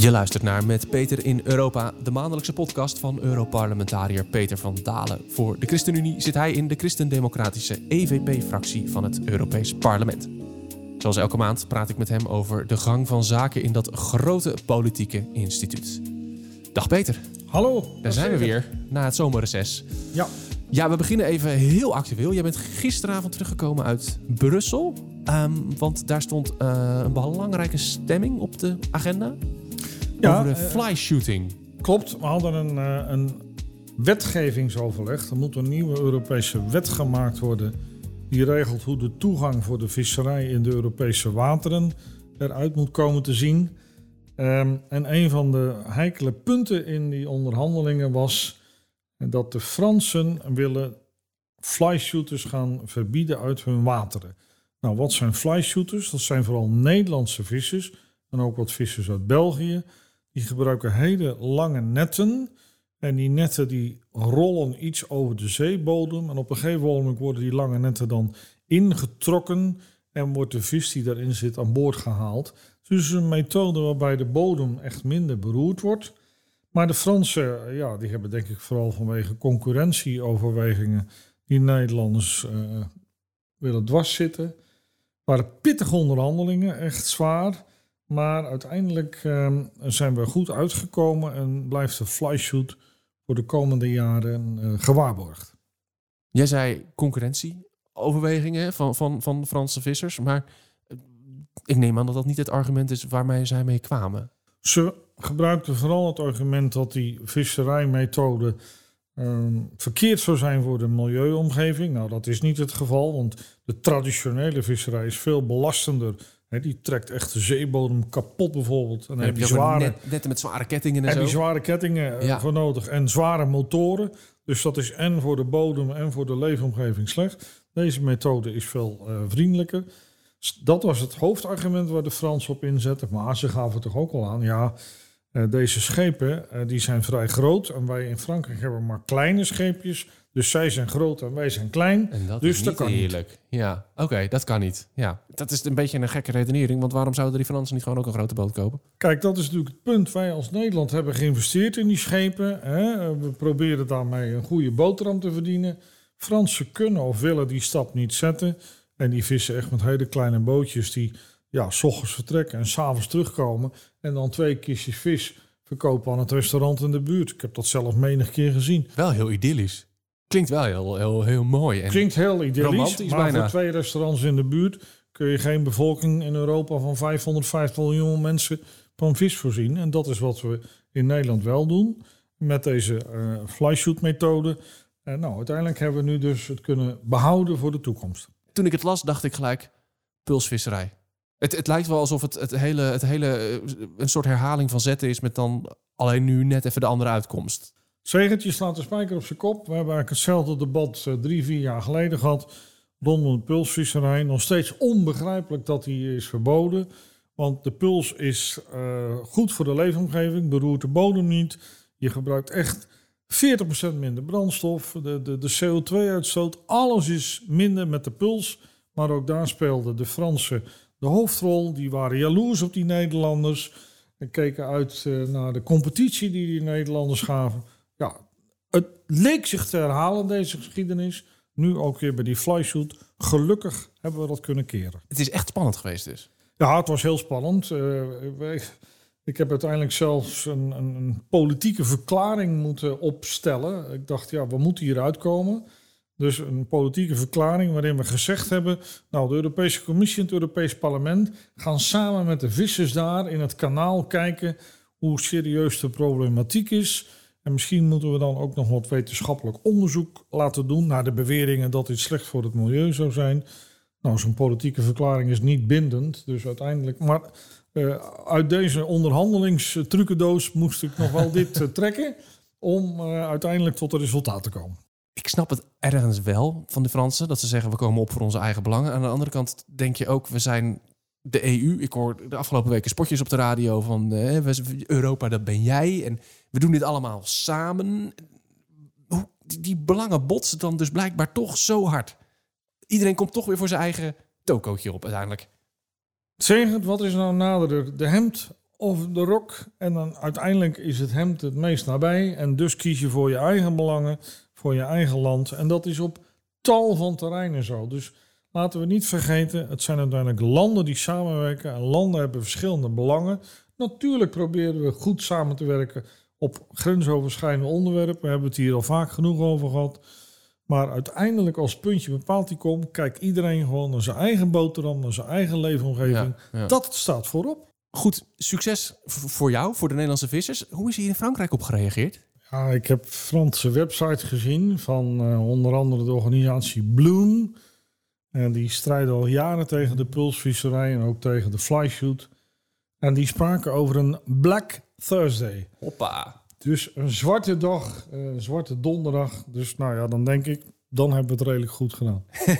Je luistert naar Met Peter in Europa, de maandelijkse podcast van Europarlementariër Peter van Dalen. Voor de ChristenUnie zit hij in de Christendemocratische EVP-fractie van het Europees Parlement. Zoals elke maand praat ik met hem over de gang van zaken in dat grote politieke instituut. Dag Peter. Hallo. Daar zijn we weer, na het zomerreces. Ja. Ja, we beginnen even heel actueel. Jij bent gisteravond teruggekomen uit Brussel. Ehm, want daar stond uh, een belangrijke stemming op de agenda. Ja, over de uh, fly shooting. Klopt, we hadden een, uh, een wetgevingsoverleg. Er moet een nieuwe Europese wet gemaakt worden. Die regelt hoe de toegang voor de visserij in de Europese wateren eruit moet komen te zien. Um, en een van de heikele punten in die onderhandelingen was dat de Fransen willen flyshooters gaan verbieden uit hun wateren. Nou, wat zijn flyshooters? Dat zijn vooral Nederlandse vissers en ook wat vissers uit België. Die gebruiken hele lange netten. En die netten die rollen iets over de zeebodem. En op een gegeven moment worden die lange netten dan ingetrokken. En wordt de vis die daarin zit aan boord gehaald. Dus een methode waarbij de bodem echt minder beroerd wordt. Maar de Fransen, ja, die hebben denk ik vooral vanwege concurrentieoverwegingen die Nederlanders uh, willen dwars zitten. Het waren pittige onderhandelingen, echt zwaar. Maar uiteindelijk uh, zijn we goed uitgekomen en blijft de flyshoot voor de komende jaren uh, gewaarborgd. Jij zei concurrentieoverwegingen van, van, van Franse vissers, maar ik neem aan dat dat niet het argument is waarmee zij mee kwamen. Ze gebruikten vooral het argument dat die visserijmethode um, verkeerd zou zijn voor de milieuomgeving. Nou, dat is niet het geval, want de traditionele visserij is veel belastender. He, die trekt echt de zeebodem kapot bijvoorbeeld. En, En heb je zware, net, netten met zware kettingen en heb zo. je zware kettingen ja. voor nodig en zware motoren. Dus dat is en voor de bodem en voor de leefomgeving slecht. Deze methode is veel uh, vriendelijker. Dat was het hoofdargument waar de Fransen op inzetten. Maar ze gaven toch ook al aan, ja, uh, deze schepen uh, die zijn vrij groot. En wij in Frankrijk hebben maar kleine scheepjes. Dus zij zijn groot en wij zijn klein. En dat dus is dat niet kan eerlijk. niet. Ja, oké, okay, dat kan niet. Ja, dat is een beetje een gekke redenering. Want waarom zouden die Fransen niet gewoon ook een grote boot kopen? Kijk, dat is natuurlijk het punt. Wij als Nederland hebben geïnvesteerd in die schepen. Hè? We proberen daarmee een goede boterham te verdienen. Fransen kunnen of willen die stap niet zetten. En die vissen echt met hele kleine bootjes die ja, s ochtends vertrekken en s'avonds terugkomen. En dan twee kistjes vis verkopen aan het restaurant in de buurt. Ik heb dat zelf menig keer gezien. Wel heel idyllisch. Klinkt wel heel, heel, heel mooi. En Klinkt heel idyllisch, maar bijna. voor twee restaurants in de buurt kun je geen bevolking in Europa van 550 miljoen mensen van vis voorzien. En dat is wat we in Nederland wel doen met deze uh, flyshoot methode. En nou, uiteindelijk hebben we nu dus het kunnen behouden voor de toekomst. Toen ik het las, dacht ik gelijk pulsvisserij. Het, het lijkt wel alsof het, het hele, het hele uh, een soort herhaling van zetten is met dan alleen nu net even de andere uitkomst. Zegentje slaat de spijker op zijn kop. We hebben eigenlijk hetzelfde debat uh, drie, vier jaar geleden gehad rondom de pulsvisserij. Nog steeds onbegrijpelijk dat die is verboden. Want de puls is uh, goed voor de leefomgeving, beroert de bodem niet. Je gebruikt echt 40% minder brandstof. De, de, de CO2-uitstoot, alles is minder met de puls. Maar ook daar speelden de Fransen de hoofdrol. Die waren jaloers op die Nederlanders. En keken uit uh, naar de competitie die die Nederlanders gaven. Ja, het leek zich te herhalen, deze geschiedenis. Nu ook weer bij die flyshoot. Gelukkig hebben we dat kunnen keren. Het is echt spannend geweest dus. Ja, het was heel spannend. Uh, wij, ik heb uiteindelijk zelfs een, een, een, politieke verklaring moeten opstellen. Ik dacht, ja, we moeten hieruit komen. Dus een politieke verklaring waarin we gezegd hebben... nou, de Europese Commissie en het Europees Parlement... gaan samen met de vissers daar in het kanaal kijken... hoe serieus de problematiek is... En misschien moeten we dan ook nog wat wetenschappelijk onderzoek laten doen naar de beweringen dat dit slecht voor het milieu zou zijn. Nou, zo'n politieke verklaring is niet bindend, dus uiteindelijk. Maar uh, uit deze onderhandelingstrucendoos moest ik nog wel dit uh, trekken om uh, uiteindelijk tot een resultaat te komen. Ik snap het ergens wel van de Fransen dat ze zeggen we komen op voor onze eigen belangen. Aan de andere kant denk je ook we zijn de EU. Ik hoor de afgelopen weken spotjes op de radio van uh, Europa, dat ben jij. En we doen dit allemaal samen. Die, die belangen botsen dan dus blijkbaar toch zo hard. Iedereen komt toch weer voor zijn eigen tokootje op uiteindelijk. Zeg wat is nou nader? De hemd of de rok. En dan uiteindelijk is het hemd het meest nabij. En dus kies je voor je eigen belangen, voor je eigen land. En dat is op tal van terreinen zo. Dus laten we niet vergeten, het zijn uiteindelijk landen die samenwerken. En landen hebben verschillende belangen. Natuurlijk proberen we goed samen te werken op grensoverschrijdende onderwerpen. We hebben het hier al vaak genoeg over gehad. Maar uiteindelijk als puntje bepaalt die komt, kijkt iedereen gewoon naar zijn eigen boterham, naar zijn eigen leefomgeving. Ja, ja. Dat staat voorop. Goed, succes voor jou, voor de Nederlandse vissers. Hoe is hier in Frankrijk op gereageerd? Ja, ik heb Franse websites gezien van eh, onder andere de organisatie Bloom. En die strijden al jaren tegen de pulsvisserij en ook tegen de flyshoot. En die spraken over een Black Thursday. Hoppa. Dus een zwarte dag, eh, een zwarte donderdag. Dus nou ja, dan denk ik, dan hebben we het redelijk goed gedaan. Je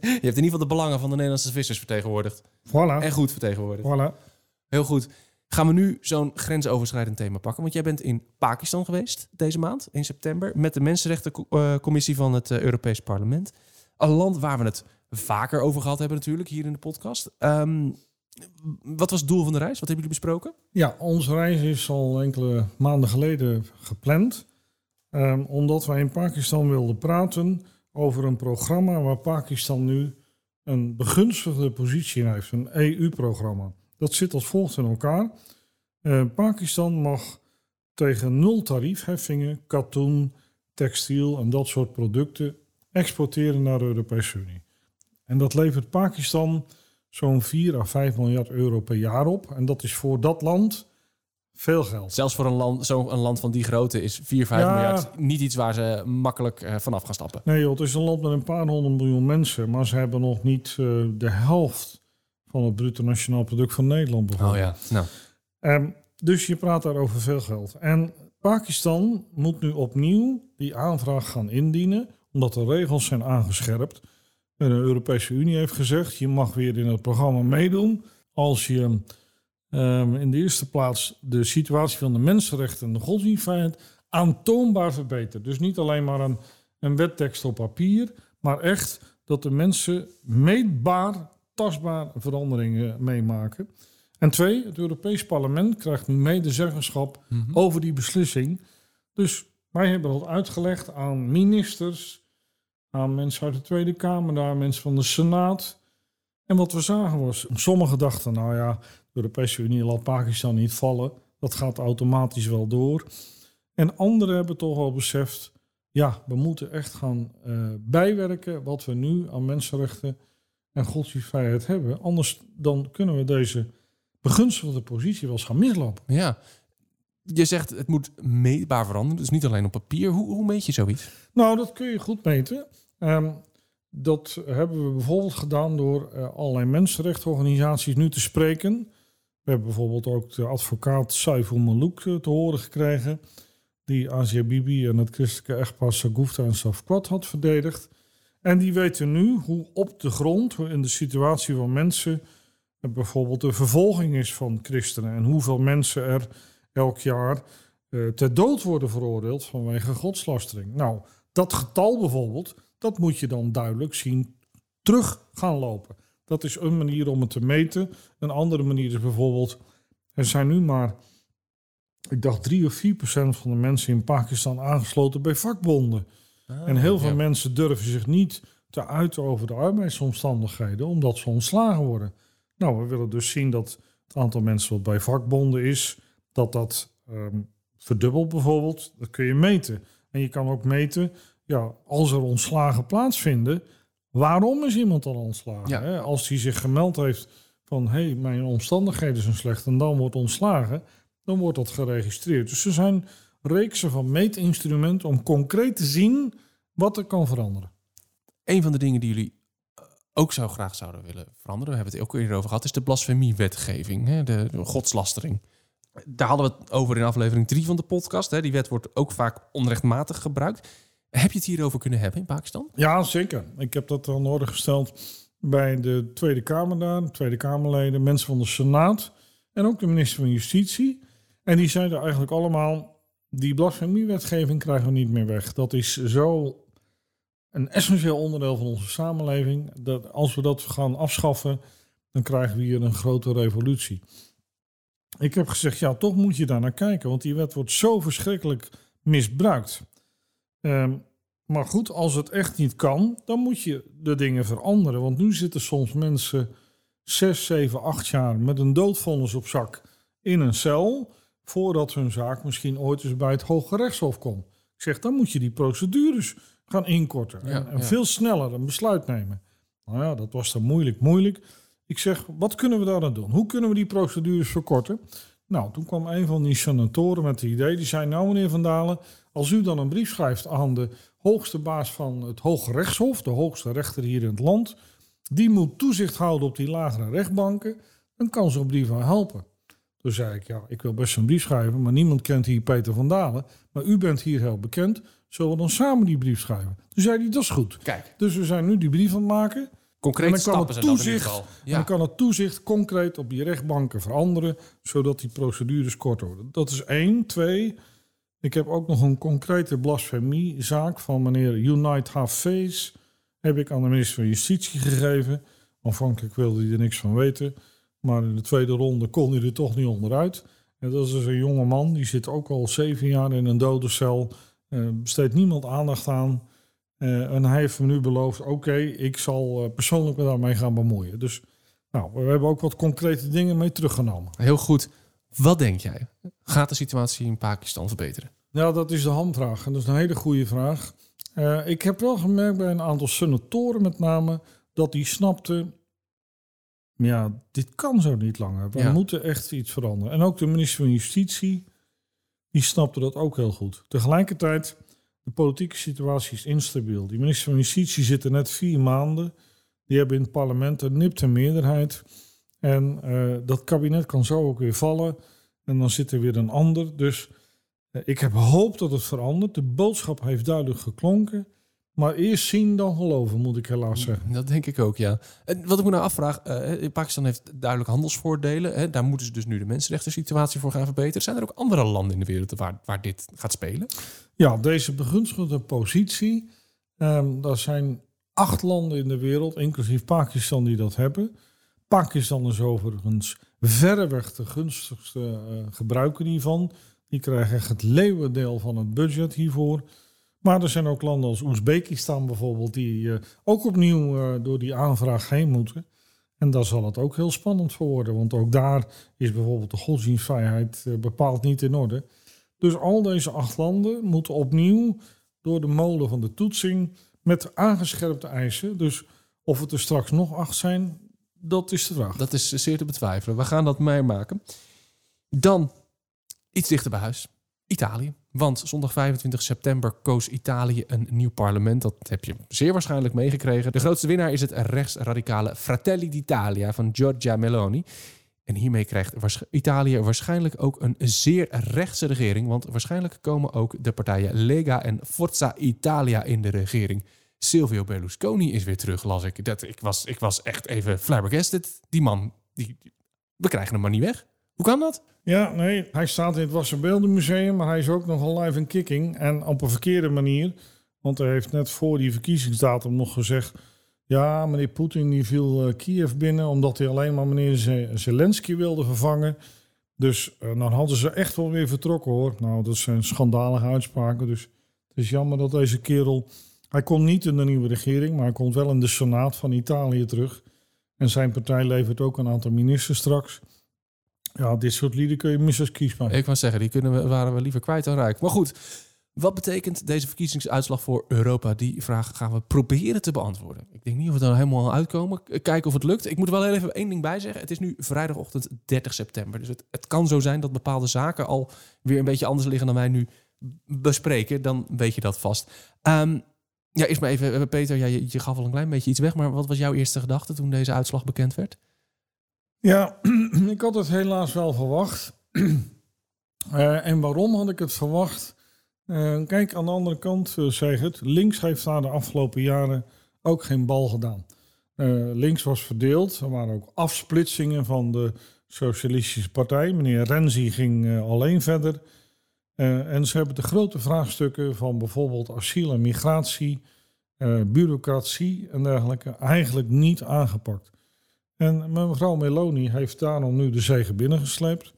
hebt in ieder geval de belangen van de Nederlandse vissers vertegenwoordigd. Voilà, En goed vertegenwoordigd. voilà. Heel goed. Gaan we nu zo'n grensoverschrijdend thema pakken? Want jij bent in Pakistan geweest deze maand, in september, met de Mensenrechtencommissie van het eh, Europees Parlement. Een land waar we het vaker over gehad hebben natuurlijk, hier in de podcast. Ehm, wat was het doel van de reis? Wat hebben jullie besproken? Ja, onze reis is al enkele maanden geleden gepland. Ehm, omdat wij in Pakistan wilden praten over een programma waar Pakistan nu een begunstigde positie in heeft. Een EU-programma. Dat zit als volgt in elkaar. Eh, Pakistan mag tegen nul tariefheffingen katoen, textiel en dat soort producten exporteren naar de Europese Unie. En dat levert Pakistan zo'n 4 à 5 miljard euro per jaar op. En dat is voor dat land veel geld. Zelfs voor een land, zo'n land van die grootte is 4, 5 Ja. miljard niet iets waar ze makkelijk eh, vanaf gaan stappen. Nee joh, het is een land met een paar honderd miljoen mensen. Maar ze hebben nog niet eh, de helft van het bruto nationaal product van Nederland bijvoorbeeld. Oh ja, nou. Ehm, dus je praat daar over veel geld. En Pakistan moet nu opnieuw die aanvraag gaan indienen, omdat de regels zijn aangescherpt. En de Europese Unie heeft gezegd, je mag weer in het programma meedoen als je ehm, in de eerste plaats de situatie van de mensenrechten en de godsdienstvrijheid aantoonbaar verbetert. Dus niet alleen maar een, een wettekst op papier, maar echt dat de mensen meetbaar, tastbaar veranderingen meemaken. En twee, het Europees Parlement krijgt nu medezeggenschap over die beslissing. Dus wij hebben dat uitgelegd aan ministers, aan mensen uit de Tweede Kamer, aan mensen van de Senaat. En wat we zagen was, sommigen dachten, nou ja, de Europese Unie laat Pakistan niet vallen. Dat gaat automatisch wel door. En anderen hebben toch wel beseft, ja, we moeten echt gaan eh, bijwerken wat we nu aan mensenrechten en godsdienstvrijheid hebben. Anders dan kunnen we deze begunstigde positie wel eens gaan mislopen. Ja. Je zegt het moet meetbaar veranderen, dus niet alleen op papier. Hoe, hoe meet je zoiets? Nou, dat kun je goed meten. Ehm, dat hebben we bijvoorbeeld gedaan door eh, allerlei mensenrechtenorganisaties nu te spreken. We hebben bijvoorbeeld ook de advocaat Saiful Malouk eh, te horen gekregen. Die Asia Bibi en het christelijke echtpaar Sagufta en Safkwat had verdedigd. En die weten nu hoe op de grond, in de situatie van mensen, bijvoorbeeld de vervolging is van christenen. En hoeveel mensen er elk jaar eh, ter dood worden veroordeeld vanwege godslastering. Nou, dat getal bijvoorbeeld, dat moet je dan duidelijk zien terug gaan lopen. Dat is een manier om het te meten. Een andere manier is bijvoorbeeld, er zijn nu maar, ik dacht 3 of 4 procent van de mensen in Pakistan aangesloten bij vakbonden. en heel veel ja. mensen durven zich niet te uiten over de arbeidsomstandigheden, omdat ze ontslagen worden. Nou, we willen dus zien dat het aantal mensen wat bij vakbonden is, dat dat ehm, verdubbelt bijvoorbeeld. Dat kun je meten. En je kan ook meten, ja, als er ontslagen plaatsvinden, waarom is iemand dan ontslagen? Ja. Hè? Als hij zich gemeld heeft van, hé, hey, mijn omstandigheden zijn slecht en dan wordt ontslagen, dan wordt dat geregistreerd. Dus er zijn reeksen van meetinstrumenten om concreet te zien wat er kan veranderen. Een van de dingen die jullie eh, ook zo graag zouden willen veranderen, we hebben het ook eerder over gehad, is de blasfemiewetgeving, hè, de, de godslastering. Daar hadden we het over in aflevering 3 van de podcast. Hè. Die wet wordt ook vaak onrechtmatig gebruikt. Heb je het hierover kunnen hebben in Pakistan? Ja, zeker. Ik heb dat aan de orde gesteld bij de Tweede Kamer daar, de Tweede Kamerleden, mensen van de Senaat en ook de minister van Justitie. En die zeiden eigenlijk allemaal, die blasfemiewetgeving krijgen we niet meer weg. Dat is zo een essentieel onderdeel van onze samenleving, dat als we dat gaan afschaffen, dan krijgen we hier een grote revolutie. Ik heb gezegd, ja, toch moet je daar naar kijken, want die wet wordt zo verschrikkelijk misbruikt. Ehm, maar goed, als het echt niet kan, dan moet je de dingen veranderen. Want nu zitten soms mensen zes, zeven, acht jaar met een doodvonnis op zak in een cel, voordat hun zaak misschien ooit eens bij het Hoge Rechtshof komt. Ik zeg, dan moet je die procedures gaan inkorten en, Ja, en ja. veel sneller een besluit nemen. Nou ja, dat was dan moeilijk, moeilijk. Ik zeg, wat kunnen we daar aan doen? Hoe kunnen we die procedures verkorten? Nou, toen kwam een van die senatoren met het idee. Die zei, nou meneer Van Dalen, als u dan een brief schrijft aan de hoogste baas van het Hoge Rechtshof, de hoogste rechter hier in het land, die moet toezicht houden op die lagere rechtbanken, dan kan zo'n brief wel helpen. Toen zei ik, ja, ik wil best een brief schrijven, maar niemand kent hier Peter van Dalen. Maar u bent hier heel bekend, zullen we dan samen die brief schrijven? Toen zei hij, dat is goed. Kijk, Dus we zijn nu die brief aan het maken. Concrete En dan kan stappen het zijn toezicht- Ja. dan kan het toezicht concreet op die rechtbanken veranderen, zodat die procedures kort worden. Dat is één. Twee, ik heb ook nog een concrete blasfemiezaak van meneer Unite Hafees. Heb ik aan de minister van Justitie gegeven. Aanvankelijk wilde hij er niks van weten. Maar in de tweede ronde kon hij er toch niet onderuit. En dat is dus een jonge man, die zit ook al zeven jaar in een dode cel. Eh, besteedt niemand aandacht aan. Eh, en hij heeft me nu beloofd, oké, ik zal eh, persoonlijk me daarmee gaan bemoeien. Dus nou, we hebben ook wat concrete dingen mee teruggenomen. Heel goed. Wat denk jij? Gaat de situatie in Pakistan verbeteren? Nou, dat is de hamvraag. En dat is een hele goede vraag. Eh, ik heb wel gemerkt bij een aantal senatoren met name... dat die snapten... ja, dit kan zo niet langer. We Ja. moeten echt iets veranderen. En ook de minister van Justitie... die snapte dat ook heel goed. Tegelijkertijd, de politieke situatie is instabiel. Die minister van Justitie zit er net vier maanden. Die hebben in het parlement een nipte meerderheid. En eh, dat kabinet kan zo ook weer vallen. En dan zit er weer een ander. Dus... Eh, Ik heb hoop dat het verandert. De boodschap heeft duidelijk geklonken. Maar eerst zien dan geloven, moet ik helaas zeggen. Dat denk ik ook, ja. En wat ik me nou afvraag, eh, Pakistan heeft duidelijk handelsvoordelen. Hè? Daar moeten ze dus nu de mensenrechten situatie voor gaan verbeteren. Zijn er ook andere landen in de wereld waar, waar dit gaat spelen? Ja, deze begunstigde positie. er zijn acht landen in de wereld, inclusief Pakistan, die dat hebben. Pakistan is overigens verreweg de gunstigste eh, gebruiker hiervan. Die krijgen echt het leeuwendeel van het budget hiervoor. Maar er zijn ook landen als Oezbekistan bijvoorbeeld, die eh, ook opnieuw eh, door die aanvraag heen moeten. En daar zal het ook heel spannend voor worden, want ook daar is bijvoorbeeld de godsdienstvrijheid eh, bepaald niet in orde. Dus al deze acht landen moeten opnieuw door de molen van de toetsing met aangescherpte eisen. Dus of het er straks nog acht zijn, dat is de vraag. Dat is zeer te betwijfelen. We gaan dat meemaken. Dan iets dichter bij huis. Italië. Want zondag 25 september koos Italië een nieuw parlement. Dat heb je zeer waarschijnlijk meegekregen. De grootste winnaar is het rechtsradicale Fratelli d'Italia van Giorgia Meloni. En hiermee krijgt Italië waarschijnlijk ook een zeer rechtse regering. Want waarschijnlijk komen ook de partijen Lega en Forza Italia in de regering. Silvio Berlusconi is weer terug, las ik. Dat, ik, was, ik was echt even flabbergasted. Die man, die, we krijgen hem maar niet weg. Hoe kan dat? Ja, nee, hij staat in het Wassenbeeldenmuseum, maar hij is ook nogal live in kicking. En op een verkeerde manier. Want hij heeft net voor die verkiezingsdatum nog gezegd... Ja, meneer Poetin die viel eh, Kiev binnen omdat hij alleen maar meneer Ze- Zelensky wilde vervangen. Dus eh, dan hadden ze echt wel weer vertrokken hoor. Nou, dat zijn schandalige uitspraken. Dus het is jammer dat deze kerel... Hij komt niet in de nieuwe regering, maar hij komt wel in de Senaat van Italië terug. En zijn partij levert ook een aantal ministers straks. Ja, dit soort lieden kun je mis als kiesbaar. Ik wou zeggen, die kunnen we, waren we liever kwijt dan rijk. Maar goed, wat betekent deze verkiezingsuitslag voor Europa? Die vraag gaan we proberen te beantwoorden. Ik denk niet of we er helemaal uitkomen. Kijken of het lukt. Ik moet wel even één ding bij zeggen. Het is nu vrijdagochtend 30 september. Dus het, het kan zo zijn dat bepaalde zaken al weer een beetje anders liggen dan wij nu bespreken. Dan weet je dat vast. Ehm, ja, eerst maar even, eh, Peter, ja, je, je gaf al een klein beetje iets weg. Maar wat was jouw eerste gedachte toen deze uitslag bekend werd? Ja, ik had het helaas wel verwacht. Eh, en waarom had ik het verwacht? Eh, kijk, aan de andere kant, eh, zeg het, links heeft daar de afgelopen jaren ook geen bal gedaan. Eh, links was verdeeld, er waren ook afsplitsingen van de Socialistische Partij. Meneer Renzi ging alleen verder. En ze hebben de grote vraagstukken van bijvoorbeeld asiel en migratie, bureaucratie en dergelijke eigenlijk niet aangepakt. En mevrouw Meloni heeft daarom nu de zegen binnengesleept.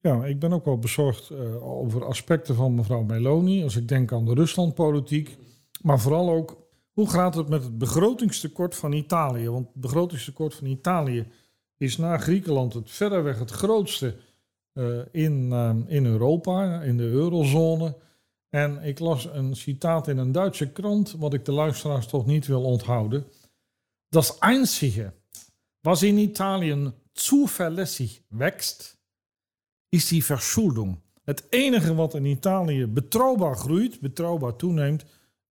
Ja, ik ben ook wel bezorgd uh, over aspecten van mevrouw Meloni. Als ik denk aan de Ruslandpolitiek. Maar vooral ook, hoe gaat het met het begrotingstekort van Italië? Want het begrotingstekort van Italië is na Griekenland het verreweg het grootste uh, in, uh, in Europa, in de eurozone. En ik las een citaat in een Duitse krant, wat ik de luisteraars toch niet wil onthouden. Das Einzige, was in Italië zuverlässig wächst, is die Verschuldung. Het enige wat in Italië betrouwbaar groeit, betrouwbaar toeneemt,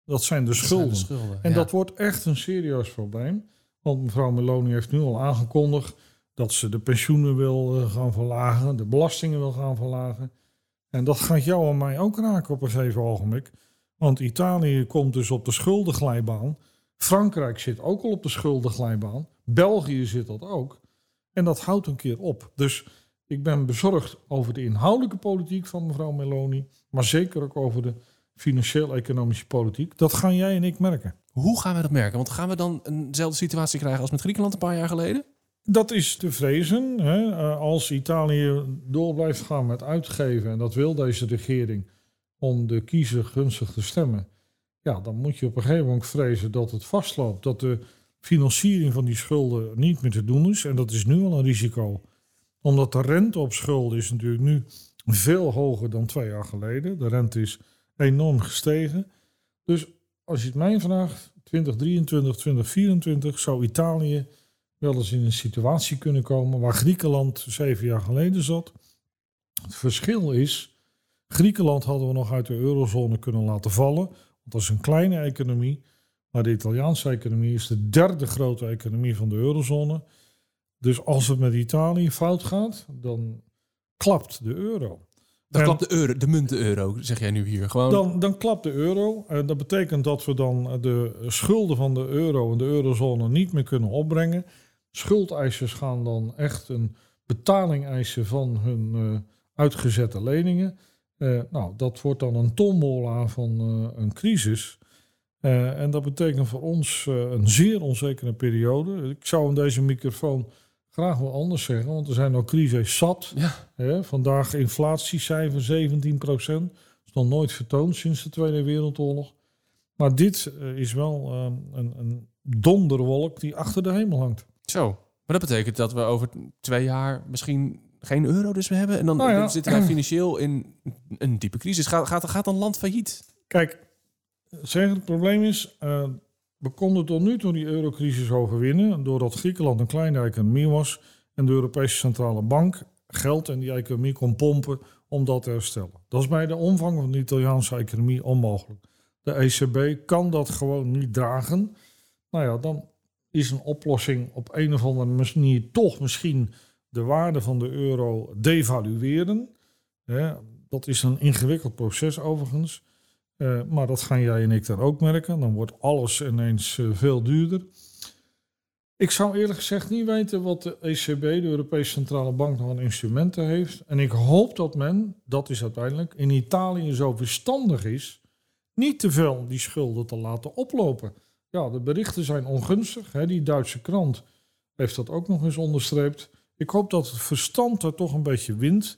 dat zijn de schulden. Zijn de schulden en dat wordt echt een serieus probleem. Want mevrouw Meloni heeft nu al aangekondigd dat ze de pensioenen wil eh, gaan verlagen, de belastingen wil gaan verlagen. En dat gaat jou en mij ook raken op een gegeven ogenblik. Want Italië komt dus op de schuldenglijbaan. Frankrijk zit ook al op de schuldenglijbaan. België zit dat ook. En dat houdt een keer op. Dus ik ben bezorgd over de inhoudelijke politiek van mevrouw Meloni. Maar zeker ook over de financieel-economische politiek. Dat gaan jij en ik merken. Hoe gaan we dat merken? Want gaan we dan eenzelfde situatie krijgen als met Griekenland een paar jaar geleden? Dat is te vrezen. Hè. Eh, als Italië door blijft gaan met uitgeven, en dat wil deze regering, om de kiezer gunstig te stemmen, ja, dan moet je op een gegeven moment vrezen dat het vastloopt. Dat de financiering van die schulden niet meer te doen is. En dat is nu al een risico. Omdat de rente op schulden is natuurlijk nu veel hoger dan twee jaar geleden. De rente is enorm gestegen. Dus als je het mij vraagt, 2023, 2024 zou Italië wel eens in een situatie kunnen komen waar Griekenland zeven jaar geleden zat. Het verschil is, Griekenland hadden we nog uit de eurozone kunnen laten vallen. Want dat is een kleine economie. Maar de Italiaanse economie is de derde grote economie van de eurozone. Dus als het met Italië fout gaat, dan klapt de euro. Dan klapt de euro, de munt de euro, zeg jij nu hier. Gewoon... Dan, dan klapt de euro. En dat betekent dat we dan de schulden van de euro en de eurozone niet meer kunnen opbrengen. Schuldeisers gaan dan echt een betaling eisen van hun uh, uitgezette leningen. Uh, nou, dat wordt dan een tombola van uh, een crisis. en dat betekent voor ons een zeer onzekere periode. Ik zou in deze microfoon graag wel anders zeggen, want er zijn al crises zat. Ja. vandaag inflatiecijfer 17 procent. Dat is nog nooit vertoond sinds de Tweede Wereldoorlog. Maar dit is wel een, een donderwolk die achter de hemel hangt. Zo, maar dat betekent dat we over twee jaar misschien geen euro dus meer hebben. En dan nou zitten wij financieel in een diepe crisis. Gaat, gaat, gaat een land failliet? Kijk, zeg het probleem is, uh, we konden tot nu toe die eurocrisis overwinnen... doordat Griekenland een kleine economie was... en de Europese Centrale Bank geld in die economie kon pompen om dat te herstellen. Dat is bij de omvang van de Italiaanse economie onmogelijk. De ECB kan dat gewoon niet dragen. Nou ja, dan is een oplossing op een of andere manier toch misschien de waarde van de euro devalueren. dat is een ingewikkeld proces overigens. Uh, maar dat gaan jij en ik dan ook merken. Dan wordt alles ineens uh, veel duurder. Ik zou eerlijk gezegd niet weten wat de ECB, de Europese Centrale Bank, nog aan instrumenten heeft. En ik hoop dat men, dat is uiteindelijk, in Italië zo verstandig is, niet te veel die schulden te laten oplopen. Ja, de berichten zijn ongunstig. Hè. Die Duitse krant heeft dat ook nog eens onderstreept. Ik hoop dat het verstand er toch een beetje wint.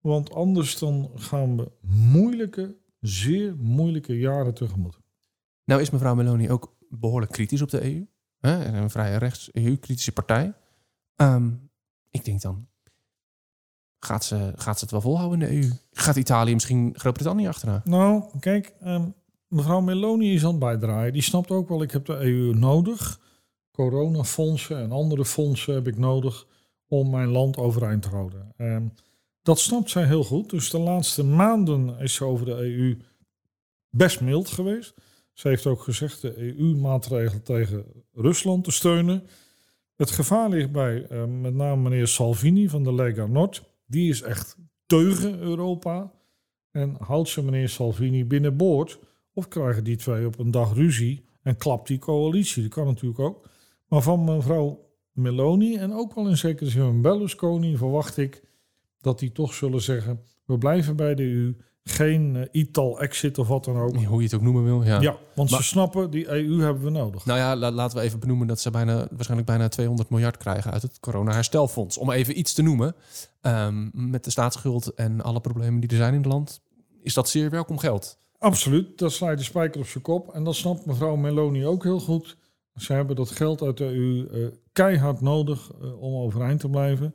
Want anders dan gaan we moeilijke, zeer moeilijke jaren tegemoet. Nou is mevrouw Meloni ook behoorlijk kritisch op de EU. Hè? Een vrije rechts-EU-kritische partij. Ehm, ik denk dan, gaat ze, gaat ze het wel volhouden in de EU? Gaat Italië misschien Groot-Brittannië achteraan? Nou, kijk, um, mevrouw Meloni is aan het bijdraaien. Die snapt ook wel, ik heb de EU nodig. Coronafondsen en andere fondsen heb ik nodig om mijn land overeind te houden. Ehm, dat snapt zij heel goed. Dus de laatste maanden is ze over de EU best mild geweest. Ze heeft ook gezegd de EU-maatregelen tegen Rusland te steunen. Het gevaar ligt bij uh, met name meneer Salvini van de Lega Nord. Die is echt teugen Europa. En houdt ze meneer Salvini binnenboord of krijgen die twee op een dag ruzie en klapt die coalitie? Dat kan natuurlijk ook. Maar van mevrouw Meloni en ook wel in zekere zin van Berlusconi verwacht ik dat die toch zullen zeggen: we blijven bij de EU, geen uh, Ital exit of wat dan ook. Hoe je het ook noemen wil, ja. Ja, want ze snappen, die EU hebben we nodig. Nou ja, laten we even benoemen dat ze bijna, waarschijnlijk bijna 200 miljard krijgen uit het corona-herstelfonds. Om even iets te noemen. Um, met de staatsschuld en alle problemen die er zijn in het land, is dat zeer welkom geld. Absoluut, dat slaat de spijker op zijn kop. En dat snapt mevrouw Meloni ook heel goed. Ze hebben dat geld uit de EU uh, keihard nodig uh, om overeind te blijven.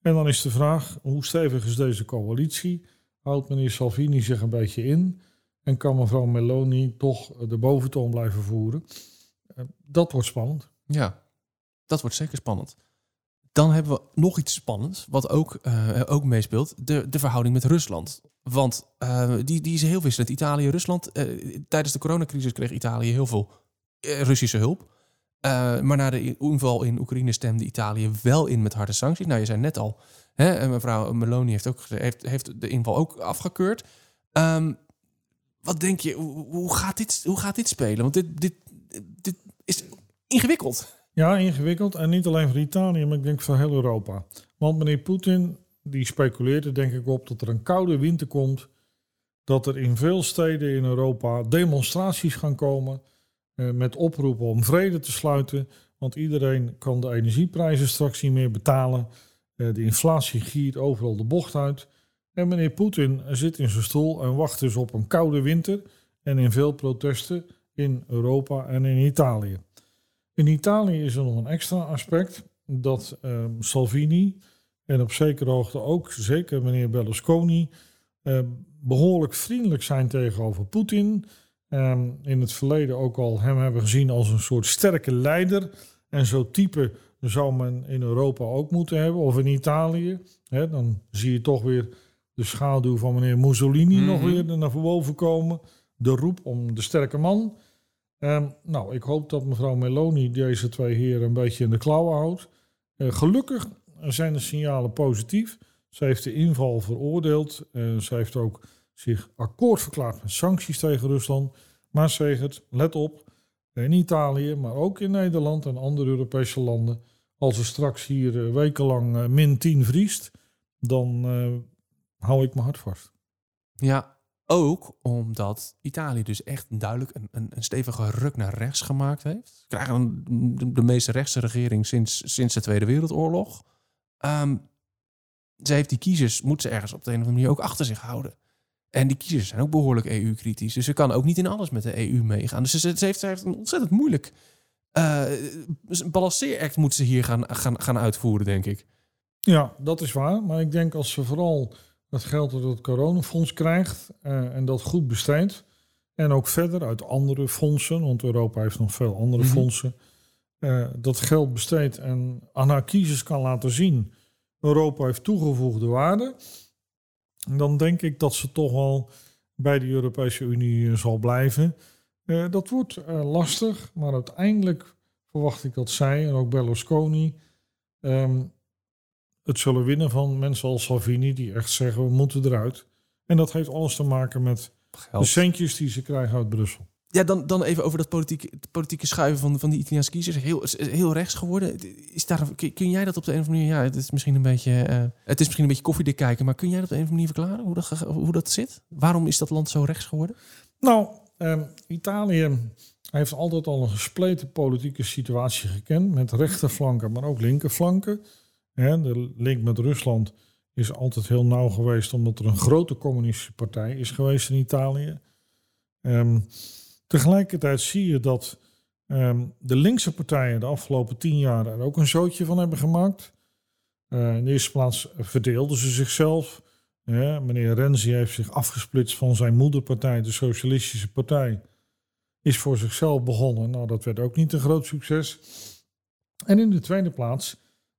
En dan is de vraag, hoe stevig is deze coalitie? Houdt meneer Salvini zich een beetje in? En kan mevrouw Meloni toch de boventoon blijven voeren? Dat wordt spannend. Ja, dat wordt zeker spannend. Dan hebben we nog iets spannends, wat ook, ook meespeelt. De, de verhouding met Rusland. Want die, die is heel wisselend. Italië, Rusland. Tijdens de coronacrisis kreeg Italië heel veel Russische hulp. maar na de inval in Oekraïne stemde Italië wel in met harde sancties. Nou, je zei net al, hè, mevrouw Meloni heeft, ook, heeft, heeft de inval ook afgekeurd. Um, wat denk je, hoe, gaat dit, hoe gaat dit spelen? Want dit, dit, dit is ingewikkeld. Ja, ingewikkeld. En niet alleen voor Italië, maar ik denk voor heel Europa. Want meneer Poetin, die speculeert er denk ik op dat er een koude winter komt. Dat er in veel steden in Europa demonstraties gaan komen. Eh, met oproepen om vrede te sluiten. Want iedereen kan de energieprijzen straks niet meer betalen. Eh, de inflatie giert overal de bocht uit. En meneer Poetin zit in zijn stoel en wacht dus op een koude winter. En in veel protesten in Europa en in Italië. In Italië is er nog een extra aspect dat uh, Salvini en op zekere hoogte ook zeker meneer Berlusconi uh, behoorlijk vriendelijk zijn tegenover Poetin. Um, in het verleden ook al hem hebben gezien als een soort sterke leider. En zo type zou men in Europa ook moeten hebben, of in Italië. He, dan zie je toch weer de schaduw van meneer Mussolini mm -hmm. nog weer naar boven komen. De roep om de sterke man. Um, nou, ik hoop dat mevrouw Meloni deze twee heren een beetje in de klauwen houdt. Uh, gelukkig zijn de signalen positief. Ze heeft de inval veroordeeld. Uh, ze heeft ook zich akkoord verklaard met sancties tegen Rusland. Maar zegt, let op, in Italië, maar ook in Nederland en andere Europese landen. Als er straks hier uh, wekenlang min 10 vriest, dan hou ik mijn hart vast. Ja, ook omdat Italië dus echt duidelijk een, een, een stevige ruk naar rechts gemaakt heeft. Krijgen de, de meest rechtse regering sinds, sinds de Tweede Wereldoorlog. Um, ze heeft die kiezers, moet ze ergens op de een of andere manier ook achter zich houden. En die kiezers zijn ook behoorlijk EU-kritisch. Dus ze kan ook niet in alles met de EU meegaan. Dus ze, ze, heeft, ze heeft een ontzettend moeilijk uh, balanceeract moet ze hier gaan, gaan, gaan uitvoeren, denk ik. Ja, dat is waar. Maar ik denk als ze vooral dat geld uit het coronafonds krijgt uh, en dat goed besteedt. En ook verder uit andere fondsen, want Europa heeft nog veel andere mm -hmm. fondsen. Uh, dat geld besteedt en aan haar kiezers kan laten zien. Europa heeft toegevoegde waarde. Dan denk ik dat ze toch wel bij de Europese Unie zal blijven. Uh, dat wordt lastig, maar uiteindelijk verwacht ik dat zij en ook Berlusconi um, het zullen winnen van mensen als Salvini, die echt zeggen we moeten eruit. En dat heeft alles te maken met Geld. de centjes die ze krijgen uit Brussel. Ja, dan, dan even over dat politieke, politieke schuiven van, van die Italiaanse kiezers. Heel, heel rechts geworden. Is daar, kun jij dat op de een of andere manier... Ja, het is misschien een beetje, uh, het is misschien een beetje koffiedik kijken... maar kun jij dat op de een of andere manier verklaren? Hoe dat, hoe dat zit? Waarom is dat land zo rechts geworden? Nou, um, Italië heeft altijd al een gespleten politieke situatie gekend... met rechterflanken, maar ook linkerflanken... Hè, de link met Rusland is altijd heel nauw geweest, omdat er een grote communistische partij is geweest in Italië. Um, tegelijkertijd zie je dat um, de linkse partijen de afgelopen tien jaar er ook een zootje van hebben gemaakt. Uh, in de eerste plaats verdeelden ze zichzelf. Ja, meneer Renzi heeft zich afgesplitst van zijn moederpartij, de Socialistische Partij. Is voor zichzelf begonnen. Nou, dat werd ook niet een groot succes. En in de tweede plaats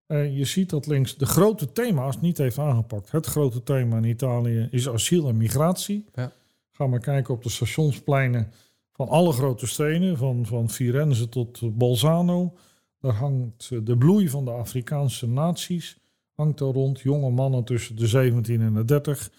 uh, je ziet dat links de grote thema's niet heeft aangepakt. Het grote thema in Italië is asiel en migratie. Ja. Ga maar kijken op de stationspleinen van alle grote steden, van, van Firenze tot Bolzano. Daar hangt de bloei van de Afrikaanse naties hangt er rond. Jonge mannen tussen de 17 en de 30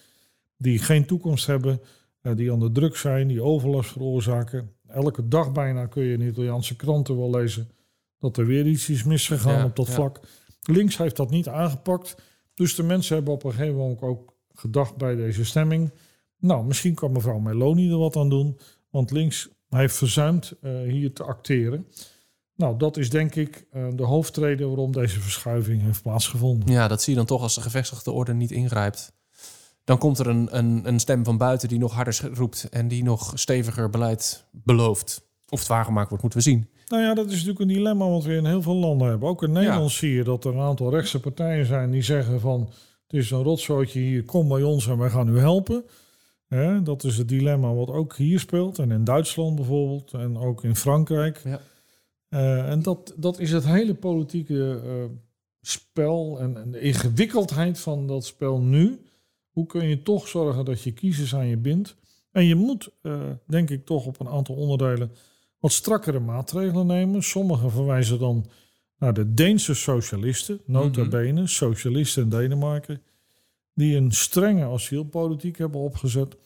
die geen toekomst hebben, uh, die de druk zijn, die overlast veroorzaken. Elke dag bijna kun je in Italiaanse kranten wel lezen dat er weer iets is misgegaan ja, op dat ja. vlak. Links heeft dat niet aangepakt. Dus de mensen hebben op een gegeven moment ook gedacht bij deze stemming. Nou, misschien kan mevrouw Meloni er wat aan doen. Want links heeft verzuimd uh, hier te acteren. Nou, dat is denk ik uh, de hoofdreden waarom deze verschuiving heeft plaatsgevonden. Ja, dat zie je dan toch als de gevestigde orde niet ingrijpt. Dan komt er een, een, een stem van buiten die nog harder roept en die nog steviger beleid belooft. Of het waargemaakt wordt, moeten we zien. Nou ja, dat is natuurlijk een dilemma wat we in heel veel landen hebben. Ook in Nederland zie je dat er een aantal rechtse partijen zijn die zeggen van... het is een rotzootje hier, kom bij ons en wij gaan u helpen. Dat is het dilemma wat ook hier speelt. En in Duitsland bijvoorbeeld. En ook in Frankrijk. Ja. Uh, en dat, dat is het hele politieke uh, spel en, en, de ingewikkeldheid van dat spel nu. Hoe kun je toch zorgen dat je kiezers aan je bindt? En je moet, uh, denk ik, toch op een aantal onderdelen wat strakkere maatregelen nemen. Sommigen verwijzen dan naar de Deense socialisten, nota mhm. bene, socialisten in Denemarken, die een strenge asielpolitiek hebben opgezet.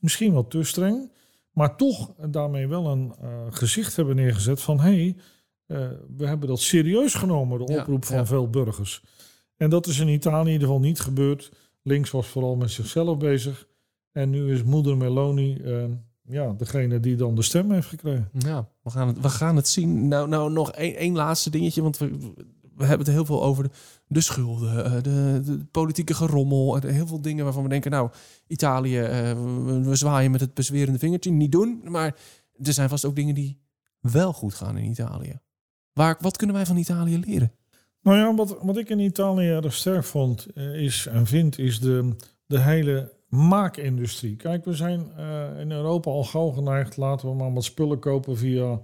Misschien wat te streng, maar toch daarmee wel een uh, gezicht hebben neergezet van hé, hey, uh, we hebben dat serieus genomen, de oproep van veel burgers. En dat is in Italië in ieder geval niet gebeurd. Links was vooral met zichzelf bezig. En nu is moeder Meloni uh, ja, degene die dan de stem heeft gekregen. Ja, we gaan het, we gaan het zien. Nou, nou nog één, één laatste dingetje, want we, we hebben het heel veel over de, de schulden, eh, de, politieke gerommel, heel veel dingen waarvan we denken, nou, Italië, uh, we, we, zwaaien met het bezwerende vingertje, niet doen. Maar er zijn vast ook dingen die wel goed gaan in Italië. Waar, wat kunnen wij van Italië leren? Nou ja, wat, wat ik in Italië erg sterk vond uh, is en vind, is de, de hele maakindustrie. Kijk, we zijn in Europa al gauw geneigd. Laten we maar wat spullen kopen via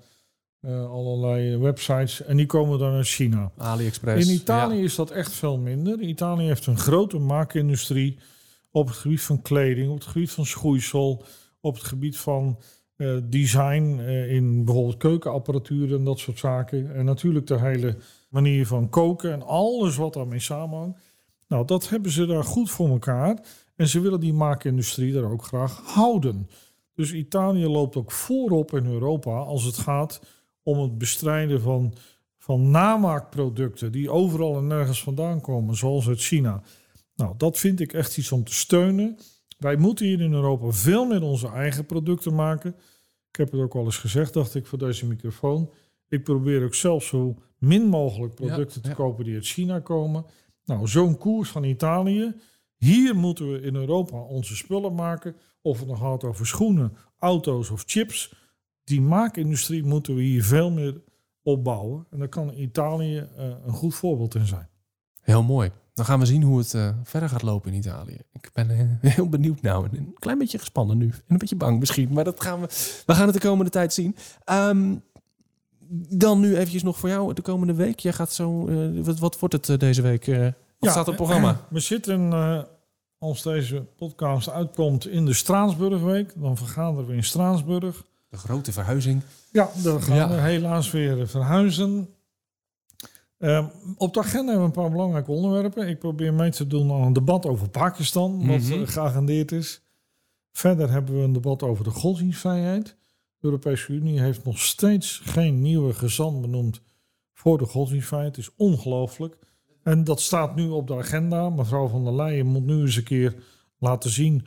uh, allerlei websites. En die komen dan uit China. AliExpress. In Italië is dat echt veel minder. Italië heeft een grote maakindustrie op het gebied van kleding, op het gebied van schoeisel, op het gebied van uh, design in bijvoorbeeld keukenapparatuur en dat soort zaken. En natuurlijk de hele manier van koken en alles wat daarmee samenhangt. Nou, dat hebben ze daar goed voor elkaar. En ze willen die maakindustrie daar ook graag houden. Dus Italië loopt ook voorop in Europa als het gaat om het bestrijden van, van namaakproducten die overal en nergens vandaan komen, zoals uit China. Nou, dat vind ik echt iets om te steunen. Wij moeten hier in Europa veel meer onze eigen producten maken. Ik heb het ook al eens gezegd, dacht ik, voor deze microfoon. Ik probeer ook zelf zo min mogelijk producten te kopen die uit China komen. Nou, zo'n koers van Italië hier moeten we in Europa onze spullen maken. Of het nog gaat over schoenen, auto's of chips. Die maakindustrie moeten we hier veel meer opbouwen. En daar kan Italië uh, een goed voorbeeld in zijn. Heel mooi. Dan gaan we zien hoe het uh, verder gaat lopen in Italië. Ik ben uh, heel benieuwd nou. Een klein beetje gespannen nu. En een beetje bang misschien. Maar dat gaan we, we gaan het de komende tijd zien. Um, dan nu eventjes nog voor jou de komende week. Jij gaat zo... wat, wat wordt het deze week? Wat staat op het programma? We zitten, als deze podcast uitkomt, in de Straatsburgweek. Dan vergaderen we in Straatsburg. De grote verhuizing. Ja, dan gaan we helaas weer verhuizen. Uh, op de agenda hebben we een paar belangrijke onderwerpen. Ik probeer mee te doen aan een debat over Pakistan, wat mm geagendeerd is. Verder hebben we een debat over de godsdienstvrijheid. De Europese Unie heeft nog steeds geen nieuwe gezant benoemd voor de godsdienstvrijheid. Het is ongelooflijk. En dat staat nu op de agenda. Mevrouw van der Leyen moet nu eens een keer laten zien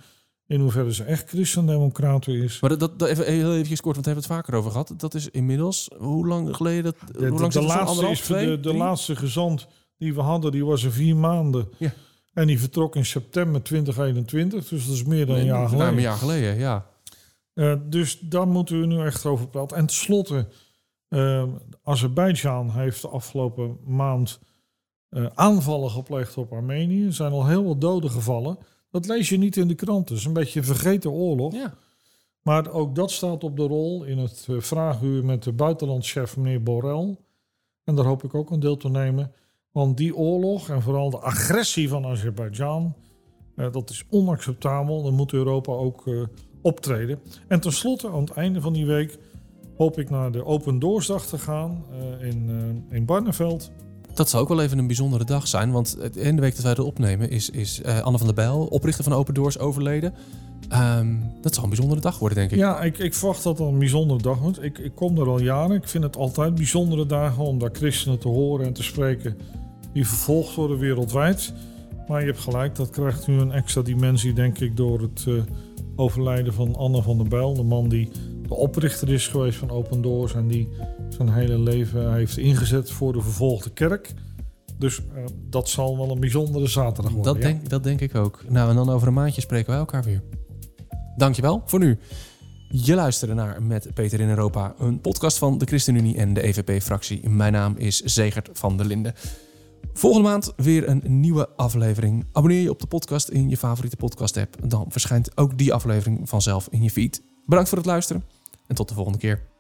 in hoeverre ze echt christendemocraat is. Maar dat, dat even heel even kort, want we hebben het vaker over gehad. Dat is inmiddels, hoe lang geleden? Dat, de, hoe lang de, de laatste, is twee, de, de laatste gezant die we hadden, die was er vier maanden. Ja. En die vertrok in september 2021, dus dat is meer dan een jaar geleden. een jaar geleden, ja. Uh, dus daar moeten we nu echt over praten. En tenslotte, uh, Azerbeidzjan heeft de afgelopen maand uh, aanvallen gepleegd op Armenië. Er zijn al heel wat doden gevallen. Dat lees je niet in de kranten. Het is een beetje een vergeten oorlog. Ja. Maar ook dat staat op de rol in het uh, vraaguur met de buitenlandchef meneer Borrell. En daar hoop ik ook een deel te nemen. Want die oorlog en vooral de agressie van Azerbeidzjan, uh, dat is onacceptabel. Dan moet Europa ook optreden. En tenslotte, aan het einde van die week, hoop ik naar de Open Doorsdag te gaan in, in Barneveld. Dat zou ook wel even een bijzondere dag zijn. Want in de week dat wij het opnemen is, is uh, Anne van der Bijl, oprichter van Open Doors, overleden. Um, dat zal een bijzondere dag worden, denk ik. Ja, ik, ik verwacht dat het een bijzondere dag wordt. Ik, ik kom er al jaren. Ik vind het altijd bijzondere dagen om daar christenen te horen en te spreken die vervolgd worden wereldwijd. Maar je hebt gelijk, dat krijgt nu een extra dimensie, denk ik, door het uh, overlijden van Anne van der Bijl. De man die de oprichter is geweest van Open Doors. En die zijn hele leven heeft ingezet voor de vervolgde kerk. Dus uh, dat zal wel een bijzondere zaterdag worden. Dat, denk, dat denk ik ook. Nou, en dan over een maandje spreken wij elkaar weer. Dankjewel voor nu. Je luisterde naar Met Peter in Europa, een podcast van de ChristenUnie en de EVP-fractie. Mijn naam is Zegert van der Linden. Volgende maand weer een nieuwe aflevering. Abonneer je op de podcast in je favoriete podcast-app. Dan verschijnt ook die aflevering vanzelf in je feed. Bedankt voor het luisteren en tot de volgende keer.